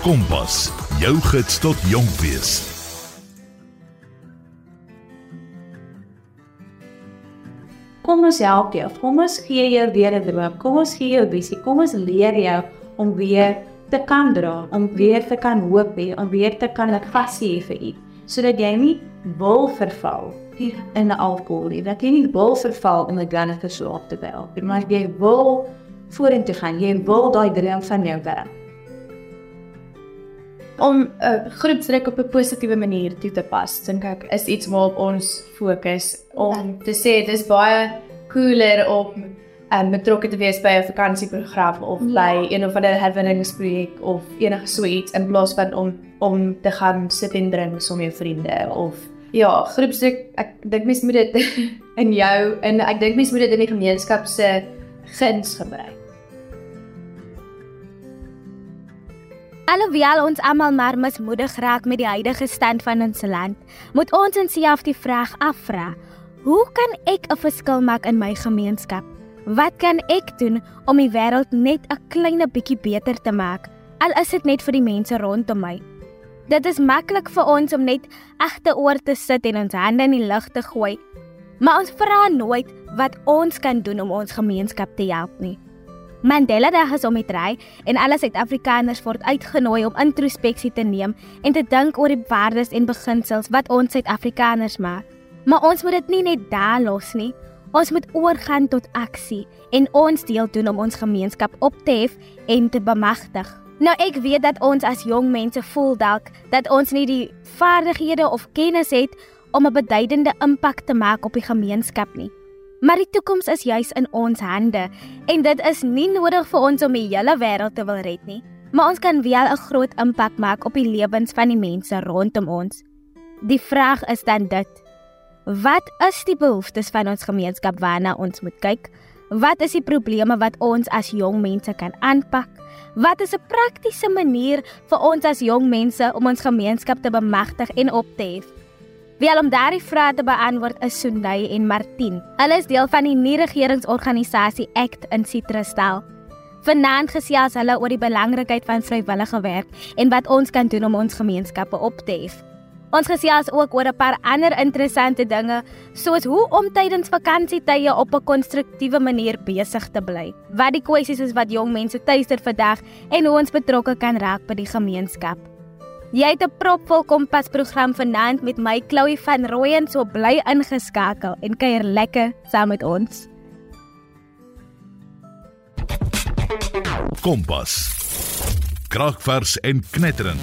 Kompas, jou gids tot jonk wees. Kom ons help jou. Kom ons gee jou weer 'n droom. Kom ons gee jou visie. Kom ons leer jou om weer te kan dra, om weer te kan hoop hê, om weer te kan 'n passie hê vir iets, sodat jy nie wil verval in alkohol nie. Dat jy nie wil verval in 'n gun of so op te wel. Maar jy wil vorentoe gaan. Jy wil daai droom van jou bereik om 'n uh, groepsdruk op 'n positiewe manier toe te pas, dink ek is iets waarop ons fokus om te sê dis baie cooler om um, betrokke te wees by 'n vakansieprogram of ja. by een of ander herwinningsprojek of enige so iets in plaas van om om te gaan sit en drink saam met jou vriende of ja, groepsdruk ek dink mens moet dit in jou en ek dink mens moet dit in die gemeenskap se guns gebruik. Alhoewel ons almal maar mismoedig raak met die huidige stand van ons land, moet ons onsself die vraag afvra: Hoe kan ek 'n verskil maak in my gemeenskap? Wat kan ek doen om die wêreld net 'n klein bietjie beter te maak, al is dit net vir die mense rondom my? Dit is maklik vir ons om net agteroor te sit en ons hande in die lug te gooi, maar ons vra nooit wat ons kan doen om ons gemeenskap te help nie. Mandela Dag is om die draai en alle Suid-Afrikaners word uitgenooi om introspeksie te neem en te dink oor die waardes en beginsels wat ons Suid-Afrikaners maak. Maar ons moet dit nie net daar los nie. Ons moet oorgaan tot aksie en ons deel doen om ons gemeenskap op te hef en te bemagtig. Nou ek weet dat ons as jong mense voel dalk dat ons nie die vaardighede of kennis het om 'n beduidende impak te maak op die gemeenskap nie. Maar die toekoms is juis in ons hande en dit is nie nodig vir ons om die hele wêreld te wil red nie, maar ons kan wel 'n groot impak maak op die lewens van die mense rondom ons. Die vraag is dan dit: Wat is die behoeftes van ons gemeenskap waarna ons moet kyk? Wat is die probleme wat ons as jong mense kan aanpak? Wat is 'n praktiese manier vir ons as jong mense om ons gemeenskap te bemagtig en op te hef? Wie om daardie vrae te beantwoord is Sunday en Martin. Hulle is deel van die nie-regeringsorganisasie ACT in Citrusdal. Vanaand gesels hulle oor die belangrikheid van vrywillige werk en wat ons kan doen om ons gemeenskappe op te hef. Ons gesels ook oor 'n paar ander interessante dinge, soos hoe om tydens vakansietye op 'n konstruktiewe manier besig te bly. Wat die kwessies is wat jong mense tuister vandag en hoe ons betrokke kan raak by die gemeenskap. Jy het 'n propvol kompas program vanaand met my Chloe van Rooyen so bly ingeskakel en kuier lekker saam met ons. Kompas. Kragvers en knetterend.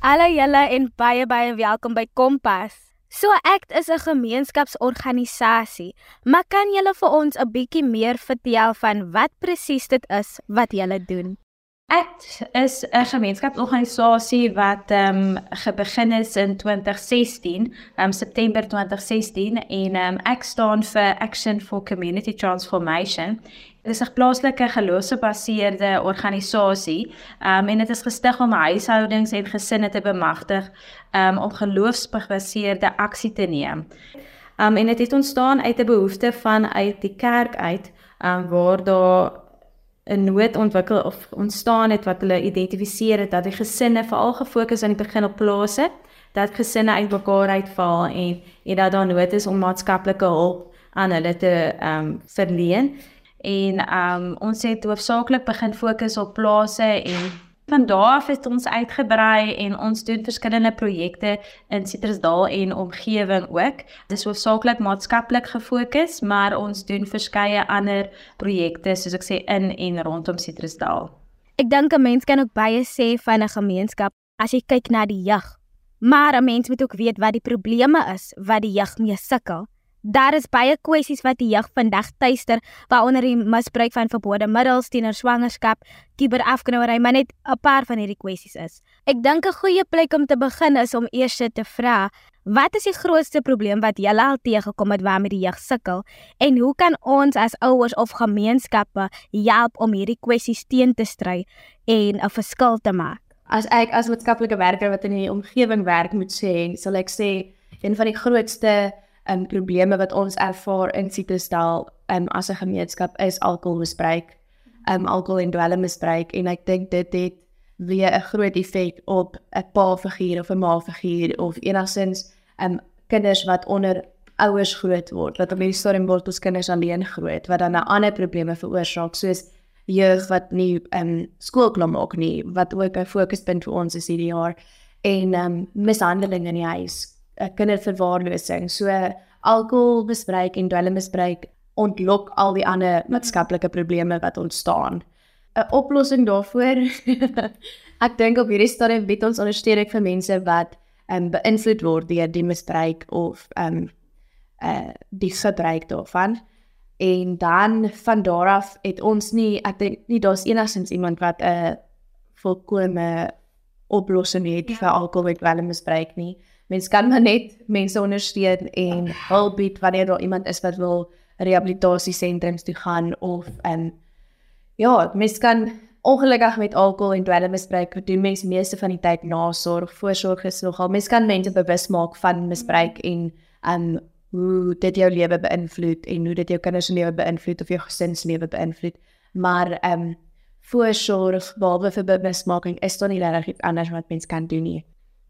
Hallo julle en baie baie welkom by Kompas. So Act is 'n gemeenskapsorganisasie, maar kan julle vir ons 'n bietjie meer vertel van wat presies dit is wat julle doen? ACT is 'n gemeenskapsorganisasie wat ehm um, begin is in 2016, ehm um, September 2016 en ehm um, ACT staan vir Action for Community Transformation. Dit is 'n plaaslike geloofsgebaseerde organisasie. Ehm um, en dit is gestig om huishoudings en gesinne te bemagtig ehm um, om geloofsgebaseerde aksie te neem. Ehm um, en dit het ontstaan uit 'n behoefte van uit die kerk uit, ehm um, waar daar 'n nood ontwikkel of ontstaan het wat hulle identifiseer het dat die gesinne veral gefokus aan die begin op plase dat gesinne uitmekaar uitval en en dat daar nood is om maatskaplike hulp aan hulle te ehm um, verleen. En ehm um, ons het hoofsaaklik begin fokus op plase en Van daar af het ons uitgebrei en ons doen verskillende projekte in Citrusdal en omgewing ook. Dit is hoofsaaklik maatskaplik gefokus, maar ons doen verskeie ander projekte soos ek sê in en rondom Citrusdal. Ek dink 'n mens kan ook baie sê van 'n gemeenskap as jy kyk na die jeug. Maar 'n mens moet ook weet wat die probleme is wat die jeug mee sukkel. Daar is baie kwessies wat die jeug vandag tuister, waaronder die misbruik van verbode middels teenoor swangerskap, kiberafknouery, maar net 'n paar van hierdie kwessies is. Ek dink 'n goeie plek om te begin is om eers te vra, wat is die grootste probleem wat julle al teëgekom het waarmee die jeug sukkel en hoe kan ons as ouers of gemeenskappe help om hierdie kwessies teen te stry en 'n verskil te maak? As ek as maatskaplike werker wat in die omgewing werk moet sê, sal ek sê een van die grootste um, probleme wat ons ervaar in Citrusdal um, as 'n gemeenskap is alkoholmisbruik, um, alkohol en dwelmmisbruik en ek dink dit het weer 'n groot effek op 'n pa-figuur of 'n ma-figuur of enigstens um kinders wat onder ouers groot word. Wat op hierdie stadium word ons kinders alleen groot wat dan 'n ander probleme veroorsaak soos jeug wat nie um skool klaar maak nie, wat ook 'n fokuspunt vir ons is hierdie jaar en um mishandeling in die huis, 'n kinderverwaarlosing. So alkoholmisbruik en dwelmmisbruik ontlok al die ander maatskaplike probleme wat ontstaan. 'n Oplossing daarvoor ek dink op hierdie stadium bied ons ondersteuning vir mense wat um beïnvloed word deur die misbruik of um uh die gebruik daarvan. En dan van daar af het ons nie ek dink nie daar's enigsins iemand wat 'n uh, volkomme oplossing het ja. vir alkoholmisbruik nie. Mens kan maar net mense ondersteun en hulp bied wanneer daar iemand is wat wil rehabilitasiesentrums toe gaan of um ja, mens kan ongelukkig met alkohol en dwelmmisbruik doen mense meeste van die tyd nasorg, voorsorg is nogal. Mens kan mense bewus maak van misbruik en um hoe dit jou lewe beïnvloed en hoe dit jou kinders se lewe beïnvloed of jou gesin se lewe beïnvloed. Maar ehm um, voorsorg behalwe vir bewusmaking is daar nie regtig anders wat mens kan doen nie.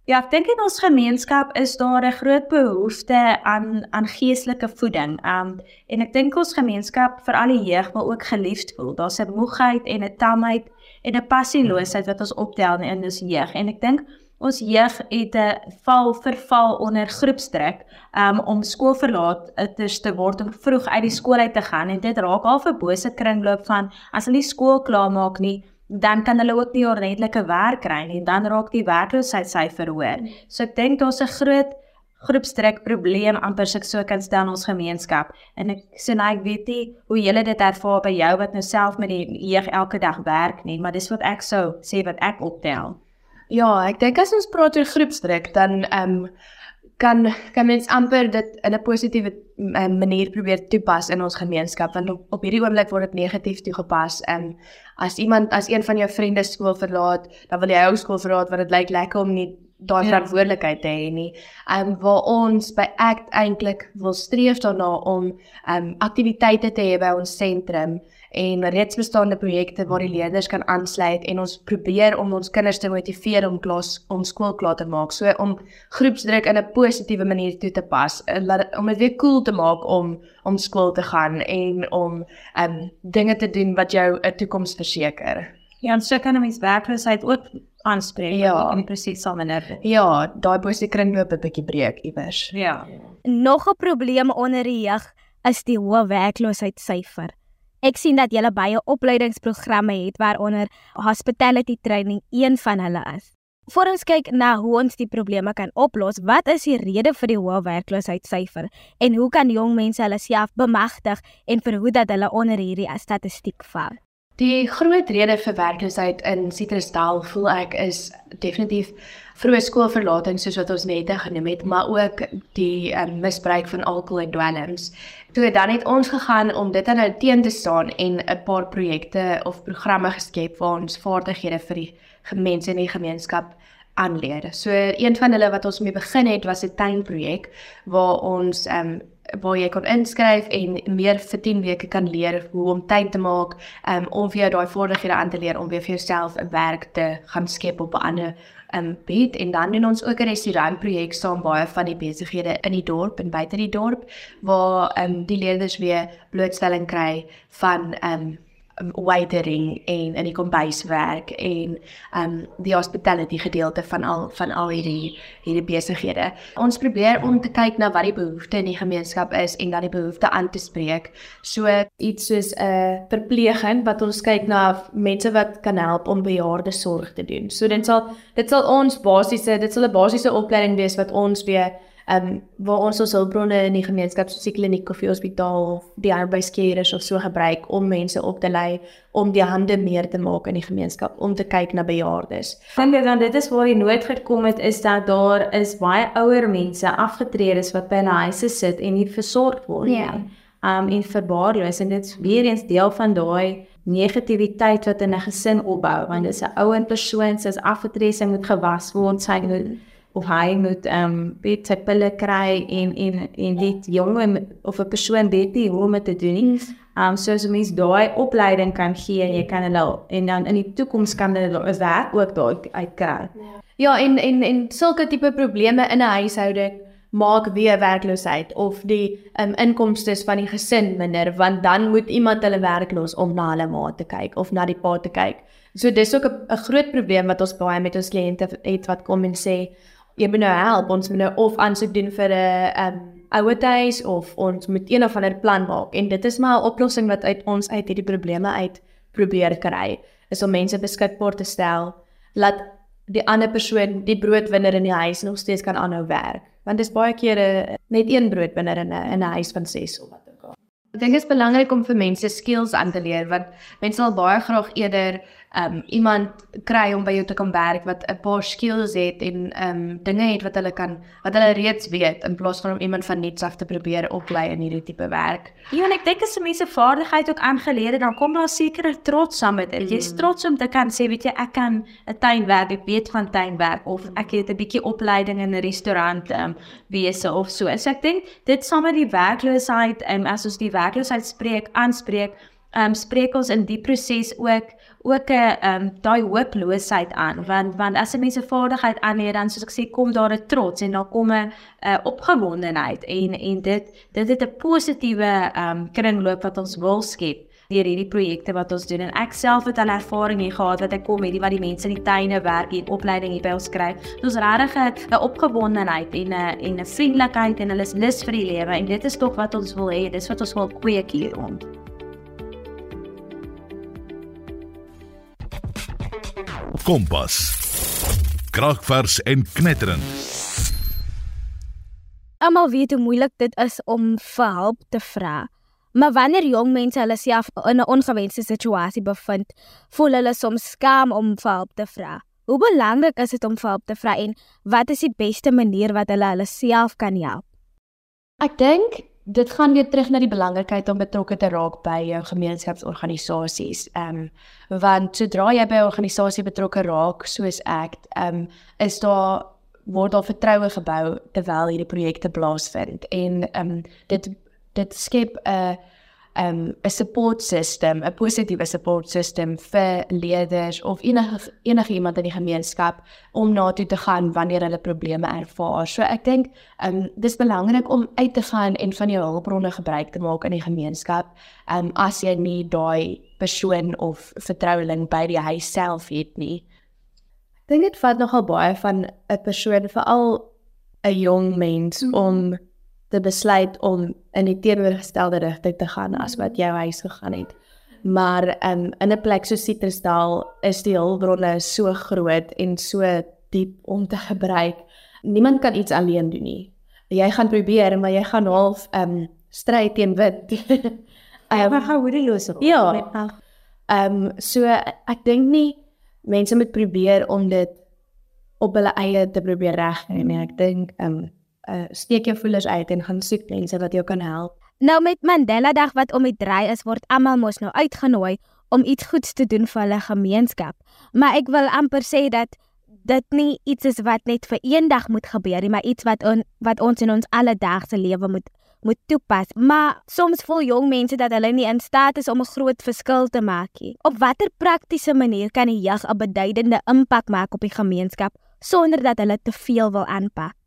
Ja, ek dink in ons gemeenskap is daar 'n groot behoefte aan aan geestelike voeding. Um en ek dink ons gemeenskap vir al die jeug wil ook geliefd voel. Daar's 'n moegheid en 'n tamheid en 'n passieloosheid wat ons optel in ons jeug. En ek dink ons jeug het 'n val verval onder groepsdruk um, om skool verlaat te word om vroeg uit die skool uit te gaan en dit raak al 'n bose kringloop van as hulle nie skool klaar maak nie dan kan hulle ook nie ordentlike werk kry nie dan raak die werkloosheidsyfer hoër. So ek dink daar's 'n groot groepsdruk probleem amper suk so kan stel in ons gemeenskap. En ek sê nou ek weet nie hoe julle dit ervaar by jou wat nou self met die jeug elke dag werk nie maar dis wat ek sou sê wat ek optel. Ja, ek dink as ons praat oor groepsdruk dan ehm um, kan kan mens amper dit in 'n positiewe um, manier probeer toepas in ons gemeenskap want op, op hierdie oomblik word dit negatief toegepas. Ehm um, as iemand as een van jou vriende skool verlaat, dan wil jy ook skool verlaat want dit lyk lekker om nie daai ja. verantwoordelikheid te hê nie. Ehm um, waar ons by ACT eintlik wil streef daarna om ehm um, aktiwiteite te hê by ons sentrum en reeds bestaande projekte waar die leerders kan aansluit en ons probeer om ons kinders te motiveer om klas om skool klaar te maak. So om groepsdruk in 'n positiewe manier toe te pas, om dit weer cool te maak om om skool te gaan en om um dinge te doen wat jou 'n toekoms verseker. Ja, en so kan 'n mens werkloosheid ook aanspreek ja. en presies saam in dit. Ja, daai positiewe kringloop 'n bietjie breek iewers. Ja. Nog 'n probleem onder die jeug is die hoë werkloosheidssyfer. Ek sien dat julle baie opleidingsprogramme het waaronder hospitality training een van hulle is. Voor ons kyk na hoe ons die probleme kan oplos, wat is die rede vir die hoë werkloosheidssyfer en hoe kan jong mense hulle self bemagtig en verhoed dat hulle onder hierdie statistiek val? Die groot rede vir werkloosheid in Citrusdal voel ek is definitief vroeë skoolverlating soos wat ons net genoem het, maar ook die um, misbruik van alkohol en dwelms. Toe dan het ons gegaan om dit aan nou teen te staan en 'n paar projekte of programme geskep waar ons vaardighede vir die mense in die gemeenskap aanleer. So een van hulle wat ons mee begin het was 'n tuinprojek waar ons um, waar jy kon inskryf en meer vir 10 weke kan leer hoe om tuin te maak, um, om vir jou daai vaardighede aan te leer om weer vir jouself 'n werk te gaan skep op 'n ander um bed en dan doen ons ook 'n restaurantprojek saam baie van die besighede in die dorp en buite die dorp waar um die leerders weer blootstelling kry van um, waitering en in die kombuiswerk en um die hospitality gedeelte van al van al hierdie hierdie besighede. Ons probeer om te kyk na wat die behoeftes in die gemeenskap is en dan die behoeftes aan te spreek. So iets soos 'n uh, verpleging wat ons kyk na mense wat kan help om bejaarde sorg te doen. So dit sal dit sal ons basiese dit sal 'n basiese opleiding wees wat ons weer ehm um, waar ons ons hulpbronne in die gemeenskap soos die kliniek of die hospitaal of die arbeidskeerders of so gebruik om mense op te lei om die hande meer te maak in die gemeenskap om te kyk na bejaardes. Vind jy dan dit is waar die nood gekom het is dat daar is baie ouer mense afgetredes wat by 'n huise sit en nie versorg word nie. Ja. Um en verbaarloos en dit is weer eens deel van daai negativiteit wat in 'n gesin opbou want dit is 'n ouer persoon se afgetrede sy moet gewas word sy moet of hy moet ehm um, weet sy pille kry en en en dit jong of 'n persoon weet nie hoe om dit te doen nie. Um so as 'n mens daai opleiding kan gee en jy kan hulle en dan in die toekoms kan hulle is werk ook daar uitkry. Ja, en en en sulke tipe probleme in 'n huishouding maak weer werkloosheid of die um, inkomste van die gesin minder want dan moet iemand hulle werk los om na hulle ma te kyk of na die pa te kyk. So dis ook 'n groot probleem wat ons baie met ons kliënte het wat kom en sê jy moet nou help ons moet nou of aansoek doen vir 'n um, ouerhuis of ons moet een of ander plan maak. En dit is maar 'n oplossing wat uit ons uit hierdie probleme uit probeer kry. Is om mense beskikbaar te stel laat die ander persoon die broodwinner in die huis nog steeds kan aanhou werk. Want dit is baie kere net een broodwinner in 'n in 'n huis van 6 of wat ook al. Ek dink dit is belangrik om vir mense skills aan te leer want mense sal baie graag eerder um iemand kry om by jou te kom werk wat 'n paar skills het en um dinge het wat hulle kan wat hulle reeds weet in plaas van om iemand van niks af te probeer oplei in hierdie tipe werk. Ja, en ek dink as mense vaardigheid ook aangeleer dan kom daar sekere trots saam met dit. Jy's mm. trots om te kan sê weet jy ek kan 'n tuinwerk, ek weet van tuinwerk of ek het 'n bietjie opleiding in 'n restaurant um wese of so. So ek dink dit saam met die werkloosheid en um, as ons die werkloosheid spreek, aanspreek, um spreek ons in die proses ook ook 'n um, daai hooploosheid aan. Want want as 'n mens 'n vaardigheid aanleer dan soos ek sê kom daar 'n trots en dan kom 'n uh, opgewondenheid. En en dit dit het 'n positiewe um, kringloop wat ons wil skep deur hierdie projekte wat ons doen. En ek self het al ervaring hier gehad wat ek kom hierdie wat die mense in die tuine werk hier opleiding hier by ons kry. Is regtig 'n opgewondenheid en 'n en 'n vriendelikheid en hulle is lus vir die lewe. En dit is tog wat ons wil hê. Dis wat ons wil kweek hier Kompas. Kragvers en knetterend. Almal weet hoe moeilik dit is om vir hulp te vra. Maar wanneer jong mense hulle self in 'n ongewenste situasie bevind, voel hulle soms skaam om vir hulp te vra. Hoe belangrik is dit om vir hulp te vra en wat is die beste manier wat hulle hulle self kan help? Ek dink dit gaan weer terug na die belangrikheid om betrokke te raak by jou gemeenskapsorganisasies. Ehm um, want sodra jy by 'n organisasie betrokke raak soos ek, ehm um, is daar word daar vertroue gebou terwyl hierdie projekte plaasvind en ehm um, dit dit skep 'n uh, um 'n support system, 'n positiewe support system vir leerders of enige enige iemand in die gemeenskap om na toe te gaan wanneer hulle probleme ervaar. So ek dink um dis belangrik om uit te gaan en van jou hulpbronne gebruik te maak in die gemeenskap. Um as jy nie daai persoon of vertroueling by die huis self het nie. Ek dink dit vat nogal baie van 'n persoon veral 'n jong mens mm. om te besluit om in die teenoorgestelde rigting te gaan as wat jou huis gegaan het. Maar um, in 'n plek so Citrusdal is die hulpbronne so groot en so diep om te gebruik. Niemand kan iets alleen doen nie. Jy gaan probeer, maar jy gaan half um stry teen wind. Ek um, hoedeloos. Ja. Ehm um, so ek dink nie mense moet probeer om dit op hulle eie te probeer regkry nie. Ek dink ehm um, uh, steek jou voelers uit en gaan soek mense wat jou kan help. Nou met Mandela Dag wat om die draai is, word almal mos nou uitgenooi om iets goeds te doen vir hulle gemeenskap. Maar ek wil amper sê dat dit nie iets is wat net vir eendag moet gebeur nie, maar iets wat on, wat ons in ons alledaagse lewe moet moet toepas. Maar soms voel jong mense dat hulle nie in staat is om 'n groot verskil te maak nie. Op watter praktiese manier kan die jag 'n beduidende impak maak op die gemeenskap sonder dat hulle te veel wil aanpak?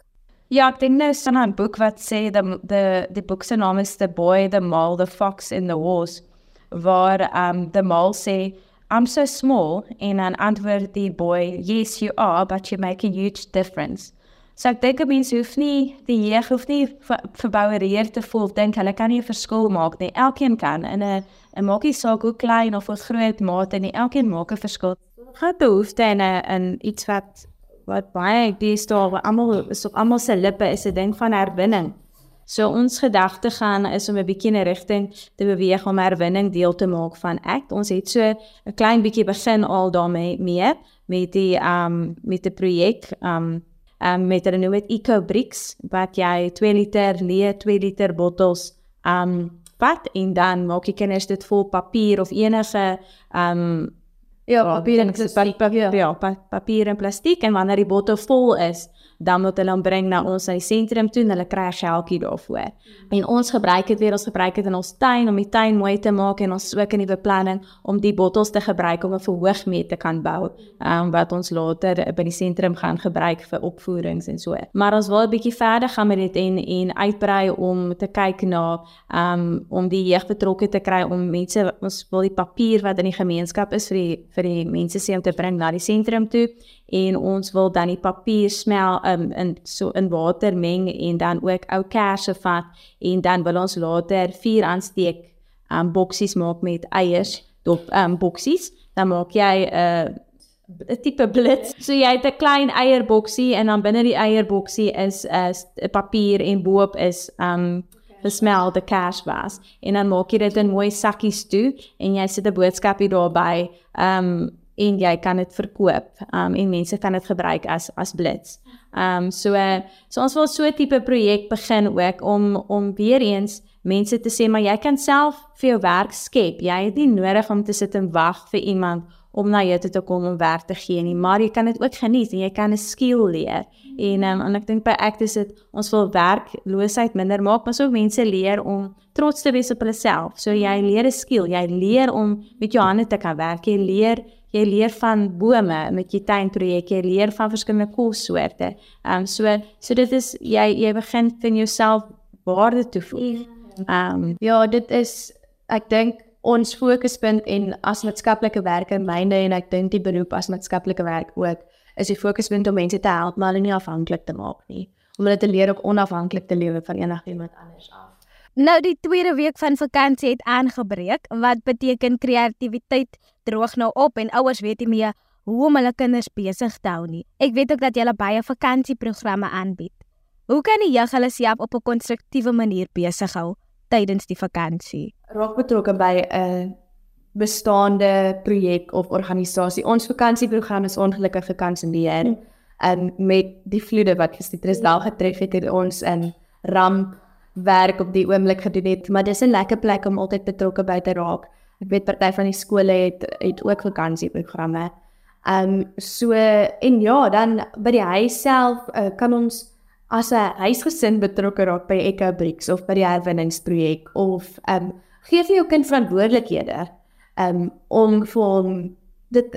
Ja, ek dink nou staan 'n boek wat sê the the the book se naam is The Boy, the Mole, the Fox in the Wars waar um the mole sê I'm so small en dan antwoord die boy, yes you are, but you make a huge difference. So ek dink mense hoef nie die jeug hoef nie verbouereer te voel dink hulle kan nie 'n verskil maak nie. Elkeen kan in 'n 'n maakie saak hoe klein of hoe groot mate nie. Elkeen maak 'n verskil. Gaan behoefte in 'n in iets wat wat baie dis daar almal is op almal se lippe is 'n ding van herwinning. So ons gedagte gaan is om 'n bietjie in 'n rigting te beweeg om herwinning deel te maak van ek. Ons het so 'n klein bietjie begin al daarmee mee met die um met die projek um um met hulle noem dit Eco Bricks wat jy 2 liter leë 2 liter bottels um vat en dan maak jy kinders dit vol papier of enige um Ja, papier en plastiek. Papier, ja, pa, papier en plastiek en wanneer die bottel vol is, dan moet hulle hom bring na ons na die sentrum toe en hulle kry 'n geldjie daarvoor. En ons gebruik dit weer, ons gebruik dit in ons tuin om die tuin mooi te maak en ons ook in die beplanning om die bottels te gebruik om 'n verhoogmeet te kan bou, um, wat ons later by die sentrum gaan gebruik vir opvoerings en so. Maar ons wil 'n bietjie verder gaan met dit en en uitbrei om te kyk na um om die jeug betrokke te kry om mense ons wil die papier wat in die gemeenskap is vir die vir die mense se om te bring na die sentrum toe en ons wil dan die papier smel um, in so in water meng en dan ook ou kersse vat en dan wil ons later vier aansteek um boksies maak met eiers dop um boksies dan maak jy 'n uh, 'n tipe blits. So jy het 'n klein eierboksie en dan binne die eierboksie is 'n papier en boop is um besmelde cash was en dan maak jy dit in mooi sakkies toe en jy sit 'n boodskapie daarby um en jy kan dit verkoop um en mense kan dit gebruik as as blits. Um so uh, so ons wil so 'n tipe projek begin ook om om weer eens mense te sê maar jy kan self vir jou werk skep. Jy het nie nodig om te sit en wag vir iemand om na jou te kom om werk te gee nie, maar jy kan dit ook geniet en jy kan 'n skill leer. En um, en ek dink by ACT is dit ons wil werkloosheid minder maak, maar ook mense leer om trots te wees op hulle self. So jy leer 'n skill, jy leer om met jou hande te kan werk. Jy leer jy leer van bome met jou tuinprojek, jy leer van verskillende koolsoorte. Ehm um, so so dit is jy jy begin van jouself waarde toevoeg. Ehm um, ja, dit is ek dink ons fokuspunt en as maatskaplike werker myne en ek dink die beroep as maatskaplike werk ook is die fokuspunt om mense te help maar hulle nie afhanklik te maak nie. Om hulle te leer om onafhanklik te lewe van enigiemand anders af. Nou die tweede week van vakansie het aangebreek, wat beteken kreatiwiteit droog nou op en ouers weet nie meer hoe om hulle kinders besig te hou nie. Ek weet ook dat jy baie vakansieprogramme aanbied. Hoe kan die jeug hulle self op 'n konstruktiewe manier besig hou tydens die vakansie? Raak betrokke by 'n bestaande projek of organisasie. Ons vakansieprogram is ongelukkig vakansiebeheer en um, met die vloede wat gister al getref het, het ons in ramp werk op die oomblik gedoen het, maar dis 'n lekker plek om altyd betrokke by te raak. Ek weet party van die skole het het ook vakansieprogramme. Ehm um, so en ja, dan by die huis self uh, kan ons as 'n huisgesin betrokke raak by Echo Bricks of by die herwinningsprojek of ehm um, gee vir jou kind verantwoordelikhede. Um, om vir hom dit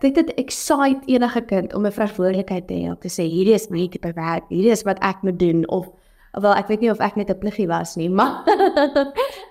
dit dit excite enige kind om 'n verantwoordelikheid te hê om te sê hierdie is my tipe werk, hierdie is wat ek moet doen of wel ek weet nie of ek net 'n pliggie was nie, maar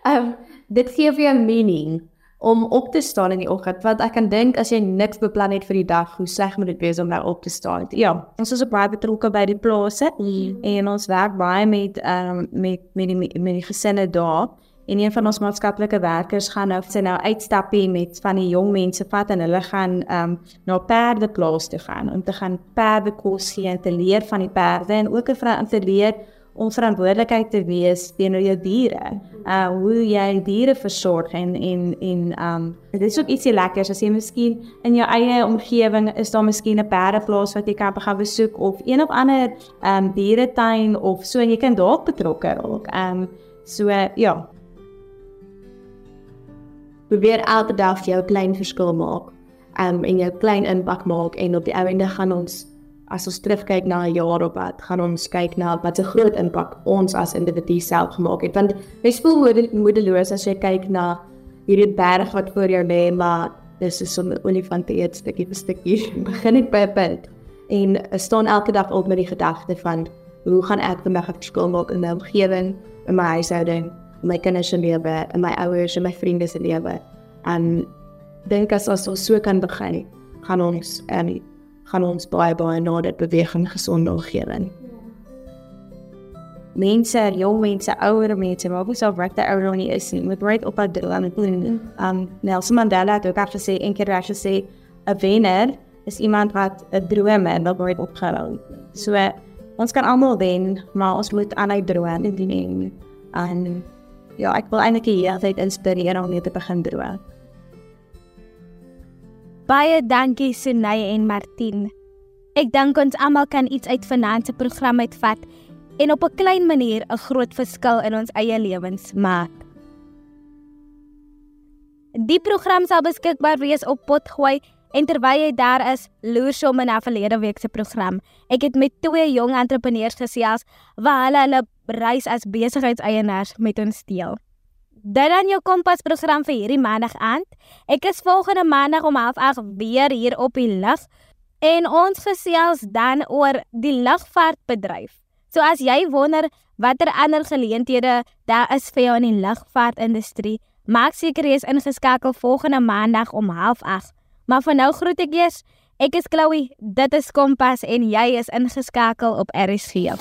um, dit gee vir jou meaning om op te staan in die oggend want ek kan dink as jy niks beplan het vir die dag, hoe sleg moet dit wees om nou op te staan? Ja, ons is baie betrokke by die plase mm. en ons werk baie met ehm um, met met die met die gesinne daar. En een van ons maatskaplike werkers gaan nou sy nou uitstappie met van die jong mense vat en hulle gaan ehm um, na perdeplaas toe gaan om te gaan perde kos gee en te leer van die perde en ook 'n te leer om verantwoordelikheid te wees teenoor jou diere. Uh hoe jy diere versorg en en en um dit is ook ietsie lekkers as jy miskien in jou eie omgewing is daar miskien 'n perdeplaas wat jy kan gaan besoek of een of ander um dieretuin of so en jy kan dalk betrokke raak. Um so uh, ja. Probeer elke dag jou klein verskil maak. Um en jou klein impak maak en op die einde gaan ons as ons terugkyk na 'n jaar op wat gaan ons kyk na wat 'n groot impak ons as individu self gemaak het. Want jy voel moedeloos as jy kyk na hierdie berg wat voor jou lê maar dis is so 'n olifant eet stukkie vir stukkie. Begin ek by 'n punt. En staan elke dag op met die gedagte van hoe gaan ek vandag 'n verskil maak in my omgewing in my huishouding in my kinders se lewe in my ouers en my vriende se lewe. En dink as ons so kan begin gaan ons en gaan ons baie baie na dit beweging gesonde omgewing. Mense, jong mense, ouer mense, maar ook self regte ouer nie is nie. Met right op daardie aan het doen. Um Nelson Mandela het ook gesê een keer as jy sê 'n wenner is iemand wat 'n droom en wat word opgehou. So ons kan almal wen, maar ons moet aanhou droom en doen. En ja, ek wil eintlik hier altyd inspireer om net te begin droom. Baie dankie Sunay en Martin. Ek dink ons almal kan iets uit vanaand se program uitvat en op 'n klein manier 'n groot verskil in ons eie lewens maak. Die program sal beskikbaar wees op Potgooi En terwyl jy daar is, loer sommer na verlede week se program. Ek het met twee jong entrepreneurs gesels waar hulle hulle reis as besigheidseienaars met ons deel. Dit dan jou kompas program vir hierdie maandag aand. Ek is volgende maandag om 08:30 weer hier op die lug en ons gesels dan oor die lugvaartbedryf. So as jy wonder watter ander geleenthede daar is vir jou in die lugvaartindustrie, maak seker jy is ingeskakel volgende maandag om 08:30. Maar vir nou groet ek eers. Ek is Chloe. Dit is Kompas en jy is ingeskakel op RSG.